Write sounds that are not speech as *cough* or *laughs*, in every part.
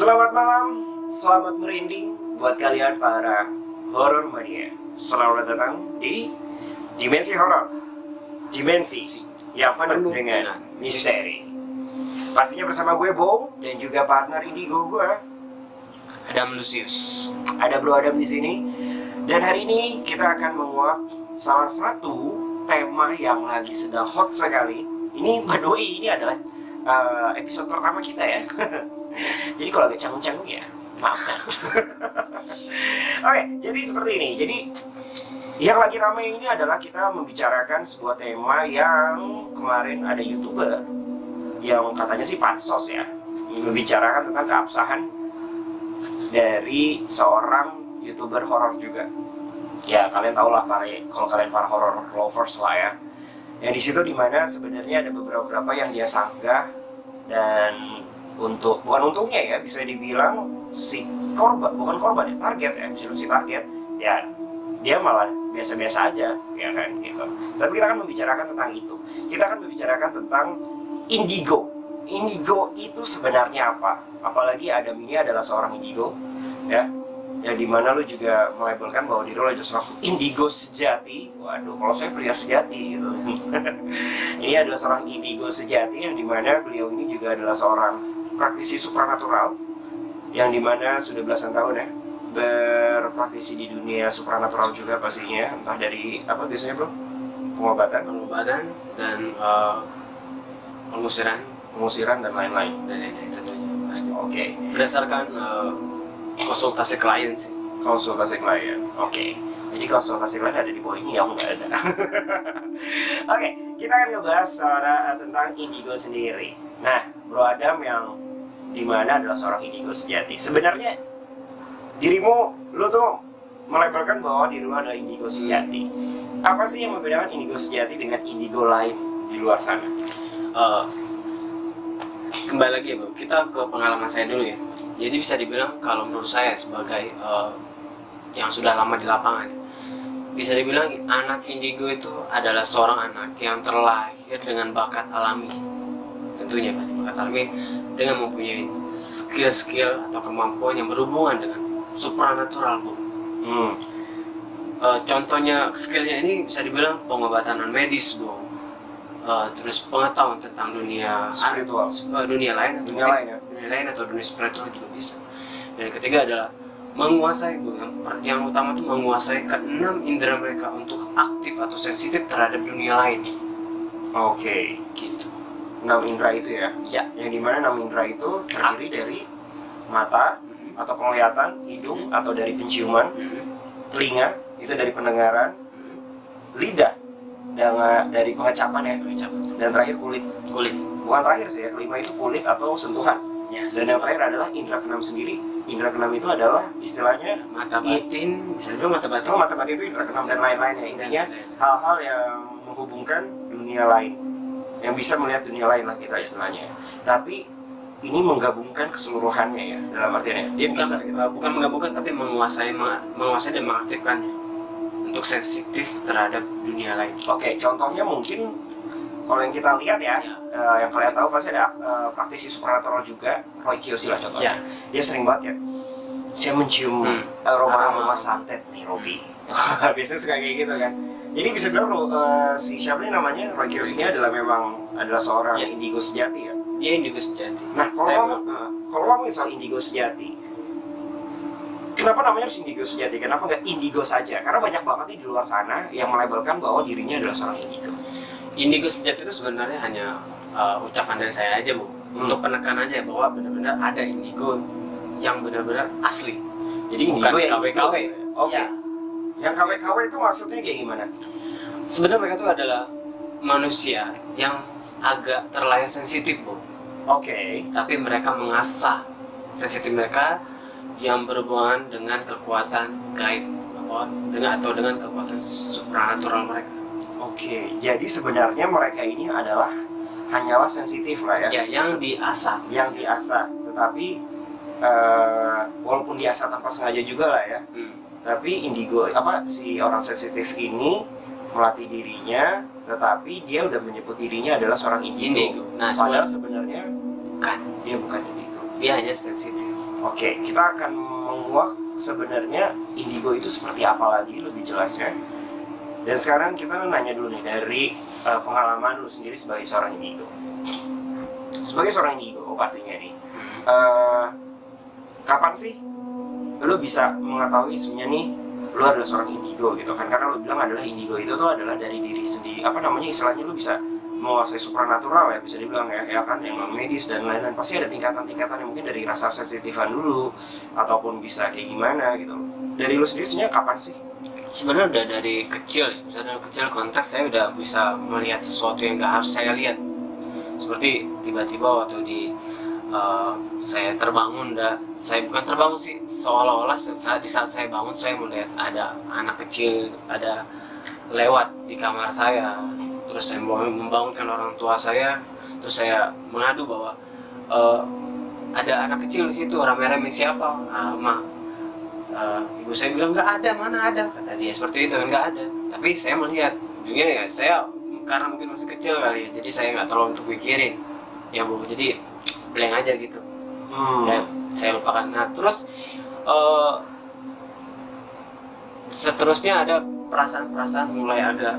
Selamat malam, selamat merinding buat kalian para horror mania. Selamat datang di Dimensi Horor. Dimensi yang penuh dengan misteri. Pastinya bersama gue Bo dan juga partner indigo gue. Adam Lucius. Ada Bro Adam di sini. Dan hari ini kita akan menguak salah satu tema yang lagi sedang hot sekali. Ini Doi ini adalah uh, episode pertama kita ya. *laughs* jadi kalau agak canggung-canggung ya maafkan. *laughs* Oke, jadi seperti ini. Jadi yang lagi ramai ini adalah kita membicarakan sebuah tema yang kemarin ada youtuber yang katanya sih pansos ya membicarakan tentang keabsahan dari seorang youtuber horor juga. Ya kalian tau lah kalau kalian para horror lovers lah ya. Yang di situ di mana sebenarnya ada beberapa yang dia sanggah dan untuk bukan untungnya ya bisa dibilang si korban bukan korban ya target ya bisa si target ya dia malah biasa-biasa aja ya kan gitu. Tapi kita akan membicarakan tentang itu. Kita akan membicarakan tentang indigo. Indigo itu sebenarnya apa? Apalagi Adam ini adalah seorang indigo ya yang di mana lu juga melabelkan bahwa diri lu adalah seorang indigo sejati waduh kalau saya pria sejati gitu *laughs* ini adalah seorang indigo sejati yang di mana beliau ini juga adalah seorang praktisi supranatural yang di mana sudah belasan tahun ya berpraktisi di dunia supranatural juga pastinya entah dari apa biasanya bro pengobatan Pengobatan dan eh, pengusiran pengusiran dan lain-lain dan lain-lain tentunya pasti. oke Berdasarkan eh, konsultasi klien sih. konsultasi klien. Oke. Jadi konsultasi klien ada di bawah ini ya nggak ada. *laughs* Oke, kita akan ngebahas soal tentang indigo sendiri. Nah, Bro Adam yang di mana adalah seorang indigo sejati. Sebenarnya dirimu, lu tuh melabelkan bahwa diri lu adalah indigo sejati. Apa sih yang membedakan indigo sejati dengan indigo lain di luar sana? Eh, kembali lagi ya bro, kita ke pengalaman saya dulu ya. Jadi bisa dibilang kalau menurut saya sebagai eh, yang sudah lama di lapangan, bisa dibilang anak indigo itu adalah seorang anak yang terlahir dengan bakat alami. Tentunya pasti bakat alami dengan mempunyai skill-skill atau kemampuan yang berhubungan dengan supranatural bu. Hmm. Eh, contohnya skillnya ini bisa dibilang pengobatan non medis bu. Eh, terus pengetahuan tentang dunia Spiritual. eh, dunia lain atau Dunia lain ya? dunia lain atau dunia spiritual juga bisa dan yang ketiga adalah menguasai Bu. yang, yang utama itu menguasai keenam indera mereka untuk aktif atau sensitif terhadap dunia lain Oke. gitu Enam indera itu ya? ya. Yang di mana enam indera itu terdiri dari mata atau penglihatan, hidung atau dari penciuman, telinga itu dari pendengaran, lidah dengan dari pengecapan ya, dan terakhir kulit. kulit. Bukan terakhir sih ya, kelima itu kulit atau sentuhan. ya. Dan yang terakhir adalah indera keenam sendiri. Indera keenam itu adalah istilahnya mata batin bisa dibilang mata batin. Itu mata batin itu indera keenam dan lain-lainnya. Intinya hal-hal yang menghubungkan dunia lain, yang bisa melihat dunia lain lah kita istilahnya. Tapi ini menggabungkan keseluruhannya ya dalam artiannya dia bukan, bisa gitu. bukan menggabungkan tapi menguasai menguasai dan mengaktifkannya untuk sensitif terhadap dunia lain Oke, contohnya mungkin kalau yang kita lihat ya, Ya. eh, yang kalian tahu pasti ada eh, praktisi supernatural juga, Roy Kiyoshi lah contohnya. Dia sering banget ya, saya mencium Hmm. aroma Aroma. aroma santet nih, Robi. *laughs* Biasanya suka kayak gitu kan. Jadi bisa bilang lo eh, si siapa nih namanya Roy Kiyoshi ini adalah memang adalah seorang Ya. indigo sejati ya. dia indigo sejati Nah, kalau Saya ngomong, eh, kalau ngomongin soal indigo sejati, kenapa namanya harus indigo sejati? Kenapa nggak indigo saja? Karena banyak banget nih di luar sana yang melabelkan bahwa dirinya adalah seorang indigo. indigo sejati itu sebenarnya hanya uh, ucapan dari saya aja bu Hmm. untuk penekan aja bahwa benar-benar ada indigo yang benar-benar asli Jadi Bukan indigo yang KW-KW. Oke. Ya. Yang KW-KW itu maksudnya kayak gimana? sebenarnya mereka itu adalah manusia yang agak terlahir sensitif bu Oke. tapi mereka mengasah sensitif mereka yang berhubungan dengan kekuatan gaib dengan atau dengan kekuatan supranatural mereka Oke. Jadi sebenarnya mereka ini adalah hanyalah sensitif lah ya, ya yang diasah yang diasah. Tetapi eh, walaupun diasah tanpa sengaja juga lah ya. Hmm. Tapi indigo apa si orang sensitif ini melatih dirinya, tetapi dia udah menyebut dirinya adalah seorang indigo. indigo nah Padahal sebenarnya sebenarnya bukan dia bukan indigo. dia hanya sensitif Oke, kita akan menguak sebenarnya indigo itu seperti apa lagi lebih jelasnya. Dan sekarang kita nanya dulu nih dari uh, pengalaman lu sendiri sebagai seorang indigo. Sebagai seorang indigo pastinya nih, uh, kapan sih lu bisa mengetahui sebenarnya nih lu adalah seorang indigo gitu kan? Karena lu bilang adalah indigo itu tuh adalah dari diri sendiri. Apa namanya istilahnya lu bisa menguasai supranatural ya bisa dibilang ya, ya kan yang medis dan lain-lain pasti ada tingkatan-tingkatan yang mungkin dari rasa sensitifan dulu ataupun bisa kayak gimana gitu dari lu sendiri sebenarnya kapan sih sebenarnya udah dari kecil ya misalnya dari kecil konteks saya udah bisa melihat sesuatu yang nggak harus saya lihat seperti tiba-tiba waktu di uh, saya terbangun dah saya bukan terbangun sih seolah-olah saat di saat saya bangun saya melihat ada anak kecil ada lewat di kamar saya. Terus saya membangunkan orang tua saya. Terus saya mengadu bahwa uh, ada anak kecil di situ rame-rame siapa? Ah, ma. Uh, ibu saya bilang nggak ada mana ada? Kata dia seperti itu nggak ada. Tapi saya melihat ujungnya ya saya karena mungkin masih kecil kali ya jadi saya nggak terlalu untuk pikirin ya bu. Jadi blank aja gitu. Hmm. dan saya lupakan. Nah terus uh, seterusnya ada perasaan-perasaan mulai agak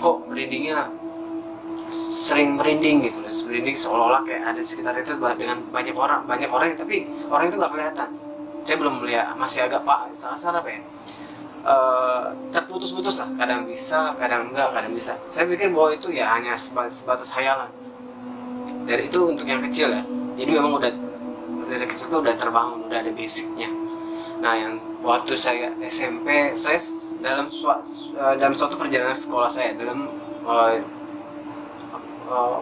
kok merindingnya sering merinding gitu. Merinding seolah-olah kayak ada di sekitar itu dengan banyak orang banyak orang tapi orang itu nggak kelihatan. Saya belum melihat masih agak pak asal apa ya? Uh, terputus-putus lah. Kadang bisa kadang enggak kadang bisa. Saya pikir bahwa itu ya hanya sebatas, sebatas hayalan dari itu untuk yang kecil ya jadi memang udah dari kecil tuh udah terbangun udah ada basicnya nah yang waktu saya SMP saya dalam eh, dalam suatu perjalanan sekolah saya dalam uh,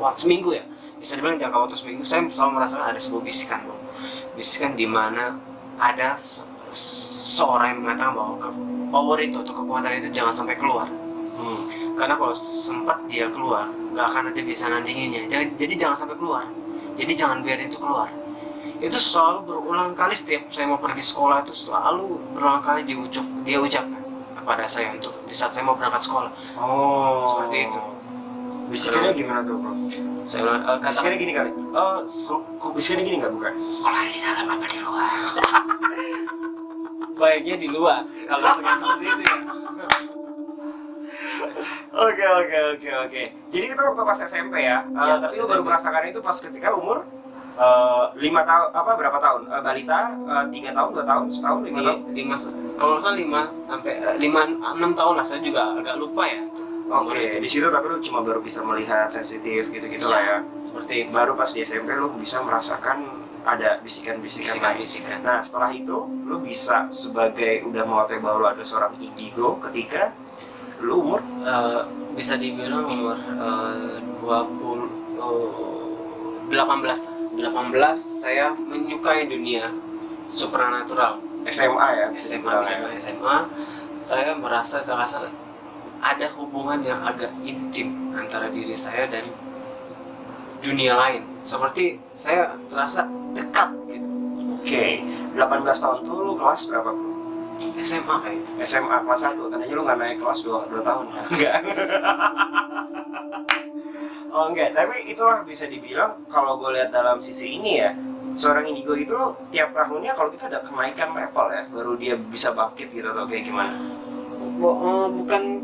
waktu seminggu ya bisa dibilang jangka waktu seminggu saya selalu merasakan ada sebuah bisikan bro. bisikan di mana ada se seorang yang mengatakan bahwa power itu atau kekuatan itu jangan sampai keluar hmm. Karena kalau sempat dia keluar nggak akan ada bisa nandinginnya jadi, jadi jangan sampai keluar. Jadi jangan biarin itu keluar. Itu selalu berulang kali setiap saya mau pergi sekolah itu selalu berulang kali diucap dia ucapkan kepada saya untuk di saat saya mau berangkat sekolah. Oh. Seperti itu. Bisikannya gimana tuh bro? Saya uh, bisikannya gini kali. Oh kok, kok bisikannya gini nggak bukan? Sekolah di dalam apa di luar? *laughs* Baiknya di luar kalau *laughs* seperti itu ya Oke oke oke oke. Jadi itu waktu pas SMP ya. Uh, ya tapi lu baru merasakan itu pas ketika umur Eh, lima tahun apa berapa tahun uh, balita tiga uh, tahun dua tahun setahun lima tahun lima kalau nggak salah lima sampai lima enam tahun lah saya juga agak lupa ya Oke, okay. di situ tapi lu cuma baru bisa melihat sensitif gitu-gitu ya, lah ya. Seperti itu. baru pas di SMP lu bisa merasakan ada bisikan-bisikan lain. Bisikan. Nah setelah itu lu bisa sebagai udah mau bahwa lu ada seorang indigo ketika lu umur uh, bisa dibilang umur dua puluh delapan belas 18 saya menyukai dunia supranatural SMA ya SMA SMA, ya. SMA saya merasa saya rasa ada hubungan yang agak intim antara diri saya dan dunia lain seperti saya terasa dekat gitu oke okay. 18 tahun tuh lu kelas berapa bro? SMA kayak SMA kelas 1 tadinya lu nggak naik kelas 2, 2 tahun *laughs* enggak Oh enggak, tapi itulah bisa dibilang kalau gue lihat dalam sisi ini ya seorang indigo itu tiap tahunnya kalau kita ada kenaikan level ya baru dia bisa bangkit gitu atau kayak gimana? Oh, bukan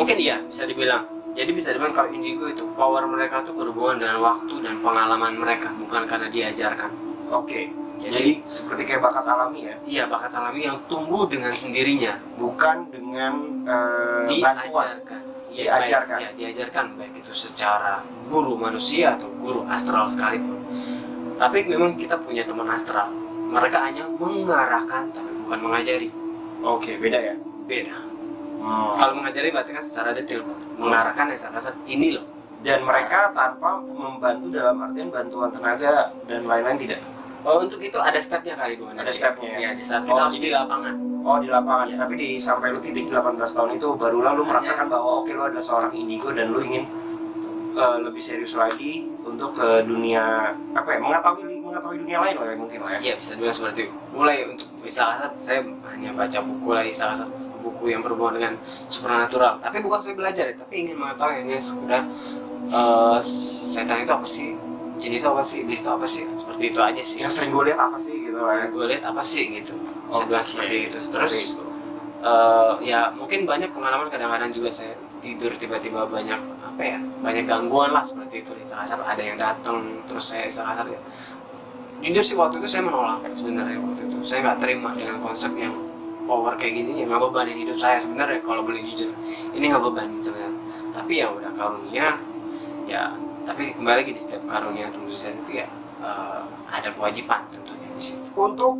mungkin iya bisa dibilang. Jadi bisa dibilang kalau indigo itu power mereka tuh berhubungan dengan waktu dan pengalaman mereka bukan karena diajarkan. Oke. Okay. Jadi, Jadi seperti kayak bakat alami ya? Iya bakat alami yang tumbuh dengan sendirinya, bukan dengan uh, diajarkan. Diajarkan baik, ya, diajarkan baik itu secara guru manusia atau guru astral sekalipun. Tapi memang kita punya teman astral. Mereka hanya mengarahkan tapi bukan mengajari. Oke beda ya? Beda. Hmm. kalau mengajari berarti kan secara detail mengarahkan yang sangat ini loh. Dan mereka tanpa membantu dalam artian bantuan tenaga dan lain-lain tidak Oh untuk itu ada stepnya kali gue. Ada stepnya ya. ya di saat kita oh, harus di lapangan. Oh di lapangan ya. Tapi di sampai lu titik 18 tahun itu barulah lu merasakan bahwa oke okay, lu adalah seorang indigo dan lu ingin uh, lebih serius lagi untuk ke dunia apa ya mengetahui mengetahui dunia lain lah ya mungkin lah ya. Iya bisa dibilang seperti itu. Mulai untuk istilah saya hanya baca buku lah istilah buku yang berhubungan dengan supernatural. Tapi bukan saya belajar ya, tapi ingin mengetahui hanya sekedar uh, setan itu apa sih jin itu apa sih? Iblis itu apa sih? Seperti itu aja sih. Yang sering gue lihat apa sih gitu lah ya gue lihat apa sih gitu. Bisa Oke, bilang seperti itu. Seperti terus itu. eh, ya mungkin banyak pengalaman kadang-kadang juga saya tidur tiba-tiba banyak apa ya banyak gangguan lah seperti itu. Istilah kasar ada yang datang terus saya istilah kasar ya. Jujur sih waktu itu saya menolak sebenarnya waktu itu. Saya nggak terima dengan konsep yang power kayak gini. Ya nggak bebanin hidup saya sebenarnya kalau boleh jujur. Ini nggak bebanin sebenarnya. Tapi ya udah karunia ya tapi kembali lagi di setiap karunia atau mujizat itu ya eh, ada kewajiban tentunya di situ. Untuk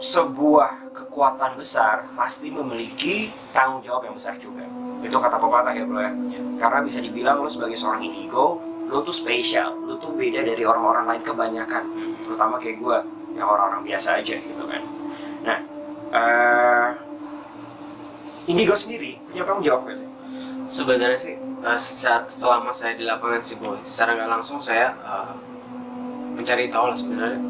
sebuah kekuatan besar pasti memiliki tanggung jawab yang besar juga. Itu kata pepatah ya bro ya. Karena bisa dibilang lo sebagai seorang indigo lo tuh spesial. Lo tuh beda dari orang-orang lain kebanyakan. Terutama kayak gue yang orang-orang biasa aja gitu kan. Nah eh indigo sendiri punya tanggung jawab sih? sebenarnya sih eh, selama saya di lapangan sih boy secara nggak langsung saya eh, mencari tahu lah sebenarnya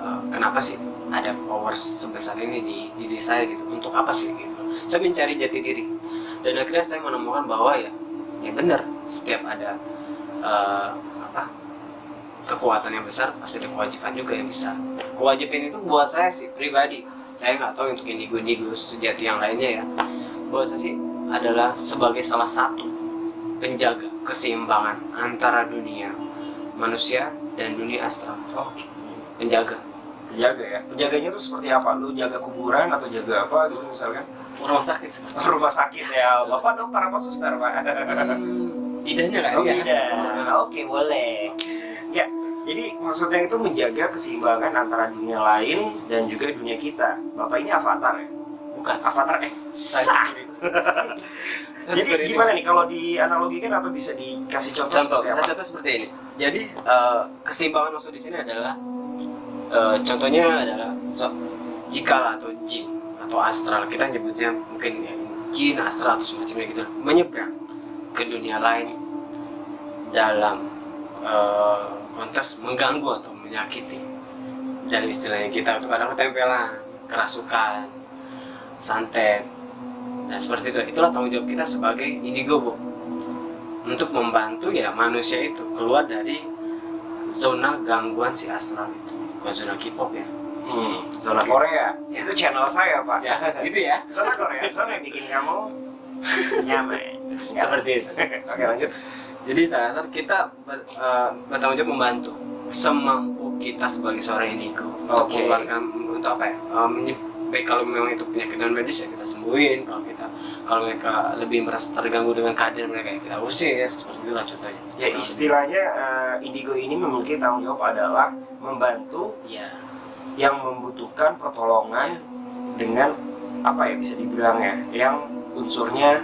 eh, kenapa sih ada power sebesar ini di di diri saya gitu untuk apa sih gitu. Saya mencari jati diri. Dan akhirnya saya menemukan bahwa ya ya benar setiap ada eh, apa kekuatan yang besar pasti ada kewajiban juga yang besar kewajiban itu buat saya sih pribadi. Saya nggak tahu untuk indigo indigo sejati yang lainnya ya. Buat saya sih adalah sebagai salah satu penjaga keseimbangan antara dunia manusia dan dunia astral Oke. penjaga. Penjaga ya? Penjaganya tuh seperti apa? Lu jaga kuburan atau jaga apa gitu misalkan? Rumah sakit seperti rumah sakit ya. Bapak dokter apa suster pak. Hmm, idenya kali oh ya? tidak oke boleh. Ya jadi maksudnya itu menjaga keseimbangan antara dunia lain dan juga dunia kita. Bapak ini avatar ya? Bukan. Avatar eh sah *laughs* jadi seperti ini. gimana nih kalau dianalogikan atau bisa dikasih contoh, contoh seperti saya apa? contoh seperti ini jadi eh, keseimbangan maksud di sini adalah eh, contohnya adalah so, atau jin atau astral kita nyebutnya mungkin ya, jin astral atau semacamnya gitu menyeberang ke dunia lain dalam eh, konteks mengganggu atau menyakiti dari istilahnya kita itu kadang ketempelan kerasukan santet dan seperti itu. Itulah tanggung jawab kita sebagai indigo bu. Untuk membantu ya manusia itu keluar dari zona gangguan si astral itu. Bukan zona K-pop ya. Hmm, zona Korea. Itu channel saya pak. Ya gitu ya. Zona Korea zona yang bikin kamu *laughs* nyaman. Ya. seperti itu. *laughs* Oke lanjut. Jadi saya rasa kita ber- eh, bertanggung jawab membantu semampu kita sebagai seorang indigo untuk Oke. mengeluarkan untuk apa ya menye- baik kalau memang itu penyakit non medis ya kita sembuhin. Kalau kita kalau mereka lebih merasa terganggu dengan kehadiran mereka ya kita usir seperti itulah contohnya. Ya istilahnya eh, indigo ini memiliki tanggung jawab adalah membantu ya yang membutuhkan pertolongan dengan apa ya bisa dibilang ya yang unsurnya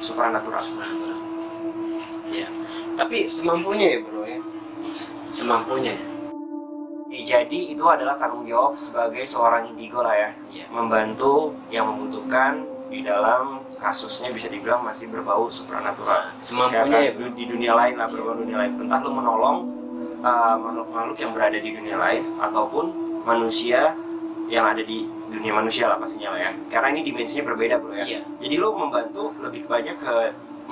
supranatural. Supernatural ya tapi semampunya ya bro ya. Semampunya. ya Ya, jadi itu adalah tanggung jawab sebagai seorang indigo lah ya. Iya. membantu yang membutuhkan di dalam kasusnya bisa dibilang masih berbau supranatural. Semampunya ya kan? bro di dunia lain lah berbau dunia lain. Entah lu menolong uh, makhluk-makhluk yang berada di dunia lain ataupun manusia yang ada di dunia manusia lah pastinya lah ya. Karena ini dimensinya berbeda bro ya. Iya. Jadi lu membantu lebih banyak ke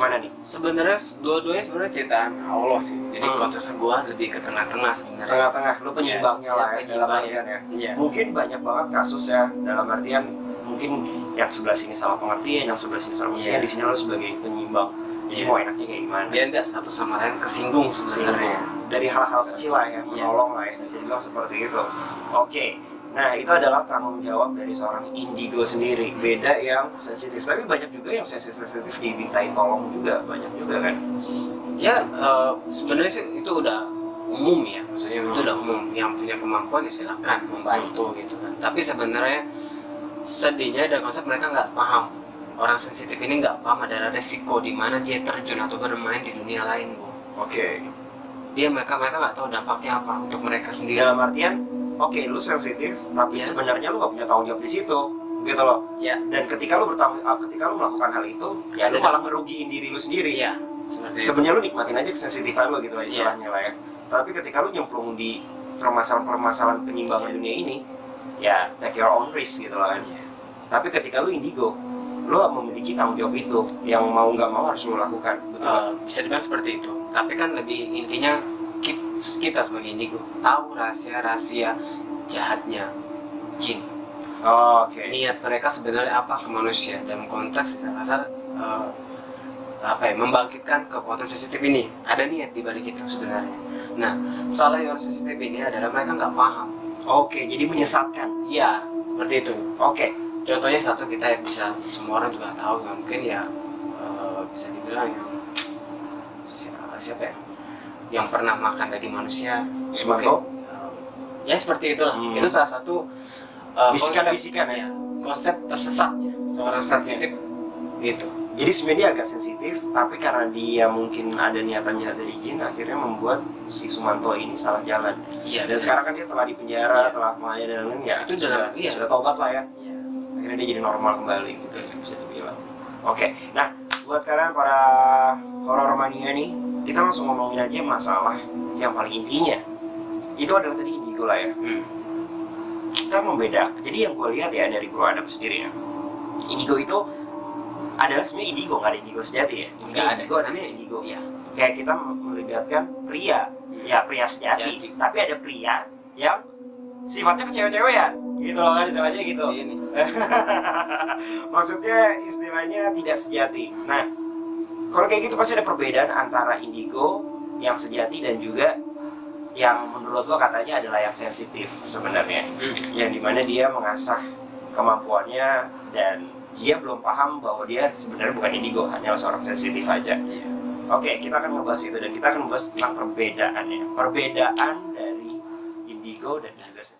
mana nih? Sebenarnya dua-duanya sebenarnya ciptaan Allah sih. Jadi Hmm. konteksnya gua lebih ke tengah-tengah sebenarnya tengah-tengah lu penyeimbangnya Iya, lah ya iya, dalam penyeimbang, artian ya. Iya. Mungkin banyak banget kasus ya dalam artian mungkin yang sebelah sini salah pengertian yang sebelah sini salah pengertian Iya. di sini lo sebagai penyimbang jadi Iya. mau enaknya kayak gimana? Biar nggak satu sama lain kesinggung sebenarnya. Dari hal-hal kecil lah ya Iya. menolong lah ya bisa dibilang seperti itu. Oke nah itu adalah tanggung jawab dari seorang indigo sendiri. Beda yang sensitif. Tapi banyak juga yang sensitif dimintain tolong juga. Banyak juga kan? Ya eh, sebenarnya sih itu udah umum ya. Maksudnya itu udah umum. Yang punya kemampuan ya silakan membantu gitu kan. Tapi sebenarnya sedihnya ada konsep mereka nggak paham. Orang sensitif ini nggak paham ada resiko di mana dia terjun atau bermain di dunia lain bu. Oke. Dia mereka mereka nggak tahu dampaknya apa untuk mereka sendiri. Dalam artian oke lu sensitif tapi Iya. sebenarnya lu gak punya tanggung jawab di situ gitu loh. Ya dan ketika lu bertanggung ah, ketika lu melakukan hal itu ya Ada. lu malah ngerugiin diri lu sendiri. Iya seperti itu. Sebenarnya lu nikmatin aja kesensitifan lu gitu lah istilahnya lah ya. Tapi ketika lu nyemplung di permasalahan-permasalahan penyimbangan dunia ini ya take your own risk gitu lah kan. Iya. tapi ketika lu indigo lu memiliki tanggung jawab itu yang mau nggak mau harus lu lakukan betul Eh, bisa dibilang seperti itu. Tapi kan lebih intinya ki- kita sebagai indigo tahu rahasia-rahasia jahatnya jin. Oke. niat mereka sebenarnya apa ke manusia dalam konteks saya rasa eh, apa ya membangkitkan kekuatan sensitif ini. Ada niat di balik itu sebenarnya. Nah salah yang sensitif ini adalah mereka nggak paham. Oke, jadi menyesatkan. iya seperti itu. Oke. contohnya satu kita yang bisa semua orang juga tahu ya mungkin ya eh, bisa dibilang yang siapa, siapa ya yang pernah makan daging manusia ya Sumanto? ya seperti itulah Hmm. itu salah satu eh, Bisikan-bisikan konsep- ya? konsep tersesatnya seorang Tersesatnya. sensitif gitu Jadi sebenarnya agak sensitif, tapi karena dia mungkin ada niatan jahat dari jin, akhirnya membuat si Sumanto ini salah jalan. iya Dan sekarang kan dia telah di penjara, Iya. telah maya dan lain-lain, ya Itu sudah, dalam- iya. sudah tobat lah ya. Iya. Akhirnya dia jadi normal kembali gitu, bisa dibilang. Oke, nah buat kalian para horor mania nih, kita langsung ngomongin aja masalah yang paling intinya. Itu adalah tadi indigo lah ya. Hmm. kita membeda. Jadi yang gue lihat ya dari Bro Adam sendiri ya, indigo itu adalah sebenarnya indigo, nggak ada indigo sejati ya. ada Indigo adalah indigo. iya Kayak kita melibatkan pria, ya pria sejati. Sejati. Tapi ada pria yang sifatnya kecewe-cewean, gitu loh kan istilahnya gitu. ini *laughs* Maksudnya istilahnya tidak sejati. Nah, kalau kayak gitu pasti ada perbedaan antara indigo yang sejati dan juga yang menurut lo katanya adalah yang sensitif sebenarnya Hmm. yang di mana dia mengasah kemampuannya dan dia belum paham bahwa dia sebenarnya bukan indigo hanyalah seorang sensitif aja Iya. oke kita akan membahas itu dan kita akan membahas tentang perbedaannya perbedaan dari indigo dan juga sensitif